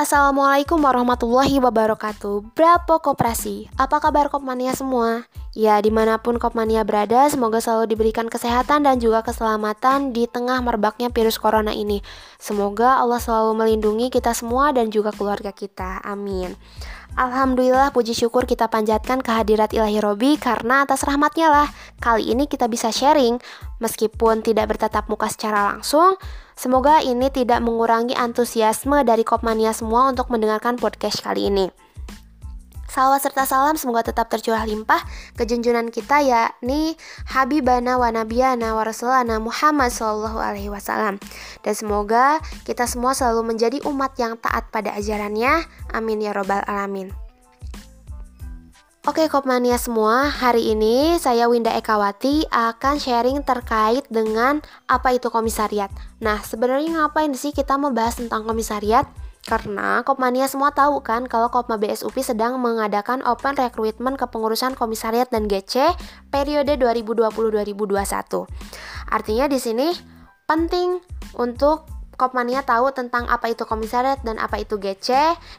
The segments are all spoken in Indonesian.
Assalamualaikum warahmatullahi wabarakatuh. Berapa Koperasi? Apa kabar Kopmania semua? Ya, di mana pun Kopmania berada, semoga selalu diberikan kesehatan dan juga keselamatan di tengah merebaknya virus corona ini. Semoga Allah selalu melindungi kita semua dan juga keluarga kita, amin. Alhamdulillah puji syukur kita panjatkan kehadirat ilahi Robi karena atas rahmatnya lah. Kali ini kita bisa sharing. Meskipun tidak bertatap muka secara langsung Semoga ini tidak mengurangi antusiasme dari Kopmania semua untuk mendengarkan podcast kali ini. Salawat serta salam semoga tetap tercurah limpah ke junjungan kita yakni Habibana wa Nabiyana wa Rasulana Muhammad Sallallahu Alaihi Wasallam. Dan semoga kita semua selalu menjadi umat yang taat pada ajarannya. Amin ya robbal alamin Oke Kopmania semua, hari ini saya Winda Ekawati akan sharing terkait dengan apa itu komisariat. Nah, sebenarnya ngapain sih kita membahas tentang komisariat? Karena Kopmania semua tahu kan kalau Kopma BSUP sedang mengadakan open recruitment kepengurusan komisariat dan GC periode 2020-2021. Artinya di sini penting untuk Kopmania tahu tentang apa itu komisariat dan apa itu GC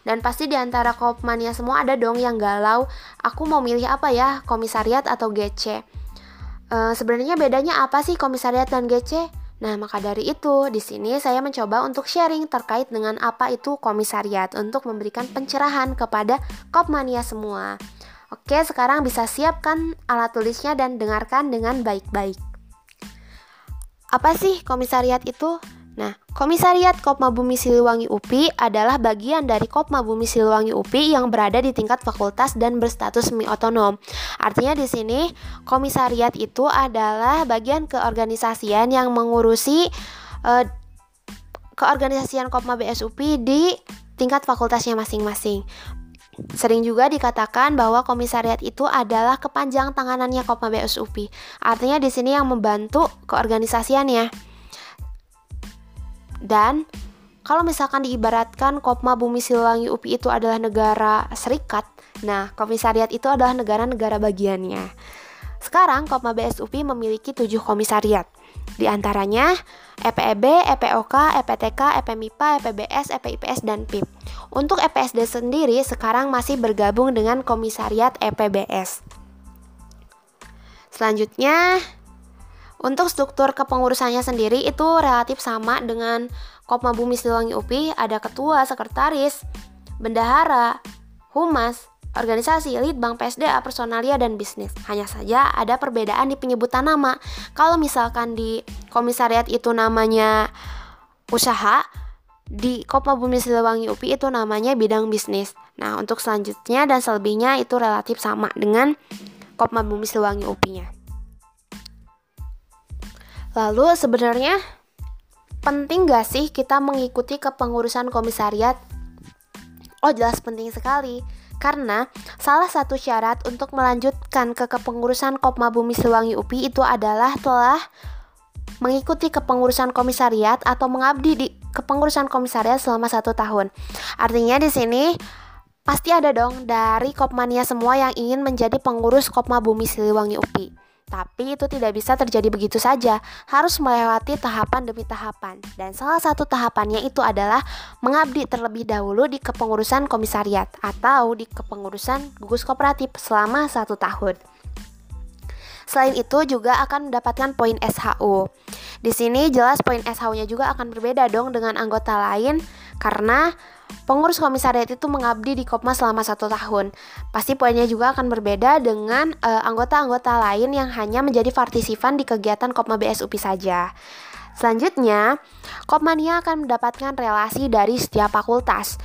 dan pasti di antara Kopmania semua ada dong yang galau aku mau milih apa ya komisariat atau GC e, sebenarnya bedanya apa sih komisariat dan GC Nah, maka dari itu, di sini saya mencoba untuk sharing terkait dengan apa itu komisariat untuk memberikan pencerahan kepada Kopmania semua. Oke, sekarang bisa siapkan alat tulisnya dan dengarkan dengan baik-baik. Apa sih komisariat itu? Nah, Komisariat Kopma Bumi Siliwangi UPI adalah bagian dari Kopma Bumi Siliwangi UPI yang berada di tingkat fakultas dan berstatus semi otonom. Artinya di sini komisariat itu adalah bagian keorganisasian yang mengurusi uh, keorganisasian Kopma BSUPI di tingkat fakultasnya masing-masing. Sering juga dikatakan bahwa komisariat itu adalah kepanjang tanganannya Kopma BSUPI. Artinya di sini yang membantu keorganisasiannya. Dan kalau misalkan diibaratkan Kopma Bumi Siliwangi UPI itu adalah negara serikat, nah komisariat itu adalah negara-negara bagiannya. Sekarang Kopma BSUPI memiliki tujuh komisariat. Di antaranya EPEB, EPOK, EPTK, EPMIPA, EPBS, EPIPS, dan PIP. Untuk EPSD sendiri sekarang masih bergabung dengan komisariat EPBS. Selanjutnya, untuk struktur kepengurusannya sendiri itu relatif sama dengan Kopma Bumi Siliwangi UPI, ada ketua, sekretaris, bendahara, humas, organisasi, lead bank PSDA, personalia, dan bisnis. Hanya saja ada perbedaan di penyebutan nama. Kalau misalkan di komisariat itu namanya usaha, di Kopma Bumi Siliwangi UPI itu namanya bidang bisnis. Nah, untuk selanjutnya dan selebihnya itu relatif sama dengan Kopma Bumi Siliwangi UPI-nya. Lalu sebenarnya penting gak sih kita mengikuti kepengurusan komisariat? Oh jelas penting sekali karena salah satu syarat untuk melanjutkan ke kepengurusan Kopma Bumi Siliwangi UPI itu adalah telah mengikuti kepengurusan komisariat atau mengabdi di kepengurusan komisariat selama satu tahun. Artinya di sini pasti ada dong dari Kopmania semua yang ingin menjadi pengurus Kopma Bumi Siliwangi UPI. Tapi itu tidak bisa terjadi begitu saja, harus melewati tahapan demi tahapan. Dan salah satu tahapannya itu adalah mengabdi terlebih dahulu di kepengurusan komisariat atau di kepengurusan gugus kooperatif selama satu tahun. Selain itu juga akan mendapatkan poin SHU. Di sini jelas poin SHU-nya juga akan berbeda dong dengan anggota lain karena Pengurus komisariat itu mengabdi di Kopma selama satu tahun. Pasti poinnya juga akan berbeda dengan uh, anggota-anggota lain yang hanya menjadi partisipan di kegiatan Kopma BSUP saja. Selanjutnya, Kopmania akan mendapatkan relasi dari setiap fakultas.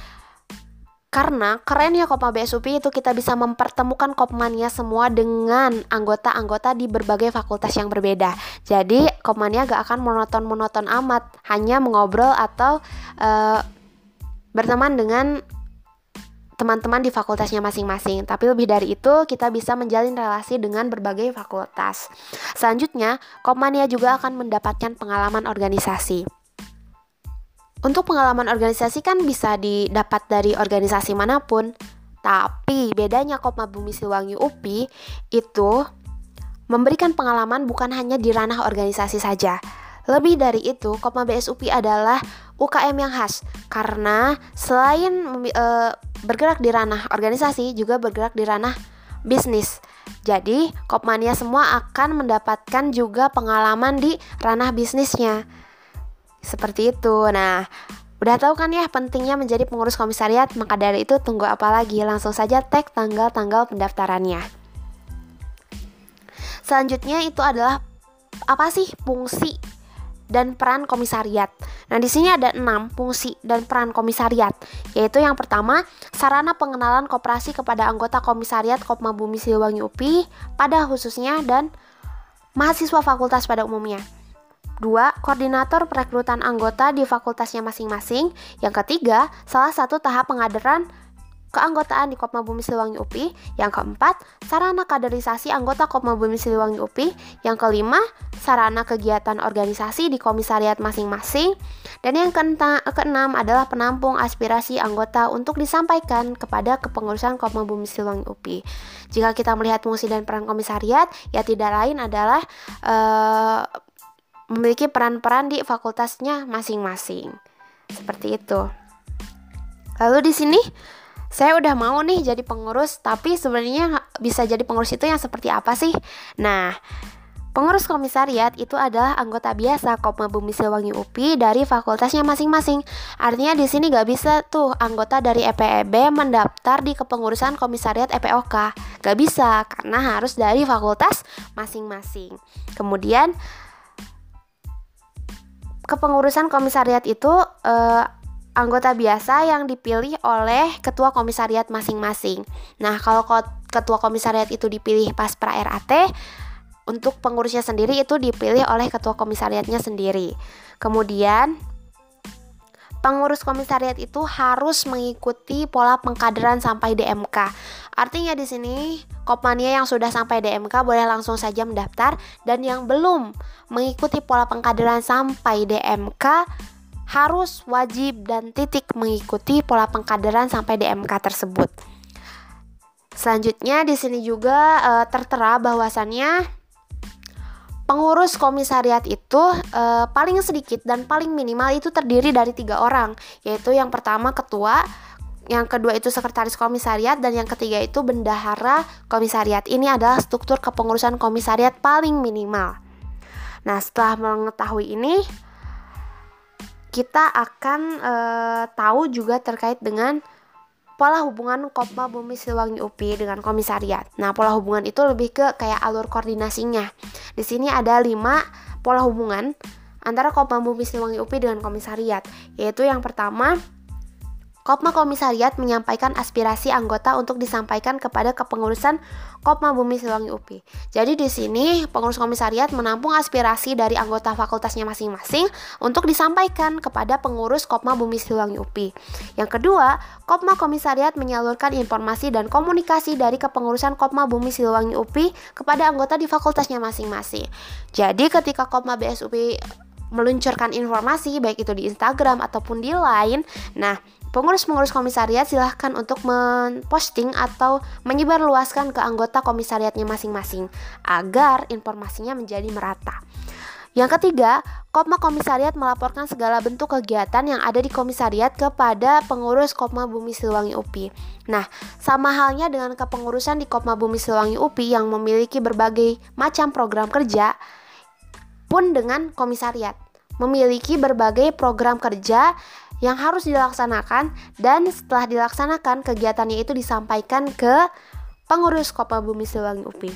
Karena kerennya Kopma BSUP itu kita bisa mempertemukan Kopmania semua dengan anggota-anggota di berbagai fakultas yang berbeda. Jadi Kopmania gak akan monoton-monoton amat, hanya mengobrol atau uh, berteman dengan teman-teman di fakultasnya masing-masing. Tapi lebih dari itu, kita bisa menjalin relasi dengan berbagai fakultas. Selanjutnya, Kopmania juga akan mendapatkan pengalaman organisasi. Untuk pengalaman organisasi kan bisa didapat dari organisasi mana pun, tapi bedanya Kopma Bumi Siwangi UPI itu memberikan pengalaman bukan hanya di ranah organisasi saja, Lebih dari itu, Kopma BSUP adalah UKM yang khas karena selain e, bergerak di ranah organisasi juga bergerak di ranah bisnis. Jadi, Kopmania semua akan mendapatkan juga pengalaman di ranah bisnisnya. Seperti itu. Nah, udah tahu kan ya pentingnya menjadi pengurus komisariat? Maka dari itu tunggu apa lagi? Langsung saja tag tanggal-tanggal pendaftarannya. Selanjutnya itu adalah apa sih fungsi dan peran komisariat. Nah, di sini ada enam fungsi dan peran komisariat, yaitu yang pertama, sarana pengenalan koperasi kepada anggota komisariat Kopma Bumi Siliwangi UPI pada khususnya dan mahasiswa fakultas pada umumnya. Dua, koordinator perekrutan anggota di fakultasnya masing-masing. Yang ketiga, salah satu tahap pengadaran keanggotaan di Kopma Bumi Siliwangi UPI. Yang keempat, sarana kaderisasi anggota Kopma Bumi Siliwangi UPI. Yang kelima, sarana kegiatan organisasi di komisariat masing-masing. Dan yang keenam adalah penampung aspirasi anggota untuk disampaikan kepada kepengurusan Kopma Bumi Siliwangi UPI. Jika kita melihat fungsi dan peran komisariat, ya tidak lain adalah uh, memiliki peran-peran di fakultasnya masing-masing. Seperti itu. Lalu di sini saya udah mau nih jadi pengurus, tapi sebenarnya bisa jadi pengurus itu yang seperti apa sih? Nah, Pengurus komisariat itu adalah anggota biasa Kopma Bumi Silwangi UPI dari fakultasnya masing-masing. Artinya di sini gak bisa tuh anggota dari EPEB mendaftar di kepengurusan komisariat EPOK. Gak bisa karena harus dari fakultas masing-masing. Kemudian kepengurusan komisariat itu eh, anggota biasa yang dipilih oleh ketua komisariat masing-masing. Nah, kalau ketua komisariat itu dipilih pas pra RAT, untuk pengurusnya sendiri itu dipilih oleh ketua komisariatnya sendiri. Kemudian pengurus komisariat itu harus mengikuti pola pengkaderan sampai DMK. Artinya di sini Kopmania yang sudah sampai DMK boleh langsung saja mendaftar dan yang belum mengikuti pola pengkaderan sampai DMK harus wajib dan titik mengikuti pola pengkaderan sampai DMK tersebut. Selanjutnya di sini juga e, tertera bahwasannya pengurus komisariat itu e, paling sedikit dan paling minimal itu terdiri dari tiga orang, yaitu yang pertama ketua, yang kedua itu sekretaris komisariat dan yang ketiga itu bendahara komisariat. Ini adalah struktur kepengurusan komisariat paling minimal. Nah, setelah mengetahui ini, kita akan e, tahu juga terkait dengan pola hubungan Kopma Bumi Siliwangi UPI dengan komisariat. Nah, pola hubungan itu lebih ke kayak alur koordinasinya. Di sini ada lima pola hubungan antara Kopma Bumi Siliwangi UPI dengan komisariat, yaitu yang pertama Kopma Komisariat menyampaikan aspirasi anggota untuk disampaikan kepada kepengurusan Kopma Bumi Siliwangi UPI. Jadi di sini pengurus komisariat menampung aspirasi dari anggota fakultasnya masing-masing untuk disampaikan kepada pengurus Kopma Bumi Siliwangi UPI. Yang kedua, Kopma Komisariat menyalurkan informasi dan komunikasi dari kepengurusan Kopma Bumi Siliwangi UPI kepada anggota di fakultasnya masing-masing. Jadi ketika Kopma BSUPI meluncurkan informasi baik itu di Instagram ataupun di Line. Nah, Pengurus-pengurus komisariat silahkan untuk memposting atau menyebarluaskan ke anggota komisariatnya masing-masing agar informasinya menjadi merata. Yang ketiga, Kopma Komisariat melaporkan segala bentuk kegiatan yang ada di komisariat kepada pengurus Kopma Bumi Siliwangi UPI. Nah, sama halnya dengan kepengurusan di Kopma Bumi Siliwangi UPI yang memiliki berbagai macam program kerja, pun dengan komisariat memiliki berbagai program kerja yang harus dilaksanakan dan setelah dilaksanakan kegiatannya itu disampaikan ke pengurus Kopma Bumi Siliwangi UPI.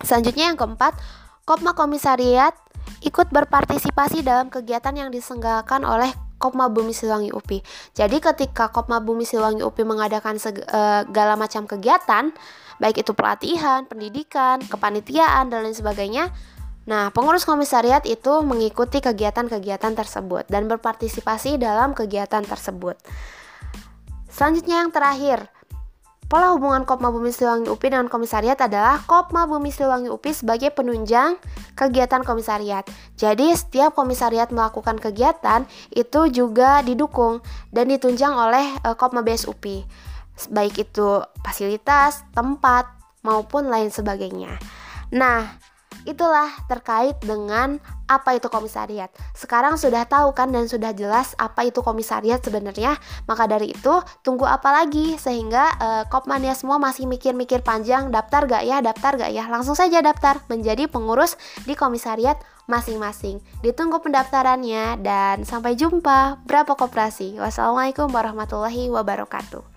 Selanjutnya yang keempat, Kopma Komisariat ikut berpartisipasi dalam kegiatan yang disenggalakan oleh Kopma Bumi Siliwangi UPI. Jadi ketika Kopma Bumi Siliwangi UPI mengadakan segala macam kegiatan, baik itu pelatihan, pendidikan, kepanitiaan dan lain sebagainya, Nah, pengurus komisariat itu mengikuti kegiatan-kegiatan tersebut dan berpartisipasi dalam kegiatan tersebut. Selanjutnya yang terakhir, pola hubungan Kopma Bumi Siliwangi UPI dengan komisariat adalah Kopma Bumi Siliwangi UPI sebagai penunjang kegiatan komisariat. Jadi, setiap komisariat melakukan kegiatan itu juga didukung dan ditunjang oleh uh, Kopma BS UPI. Baik itu fasilitas, tempat, maupun lain sebagainya. Nah, Itulah terkait dengan apa itu komisariat. Sekarang sudah tahu kan dan sudah jelas apa itu komisariat sebenarnya. Maka dari itu tunggu apa lagi sehingga uh, Kopmania semua masih mikir-mikir panjang daftar gak ya, daftar gak ya. Langsung saja daftar menjadi pengurus di komisariat masing-masing. Ditunggu pendaftarannya dan sampai jumpa. Berapa koperasi? Wassalamualaikum warahmatullahi wabarakatuh.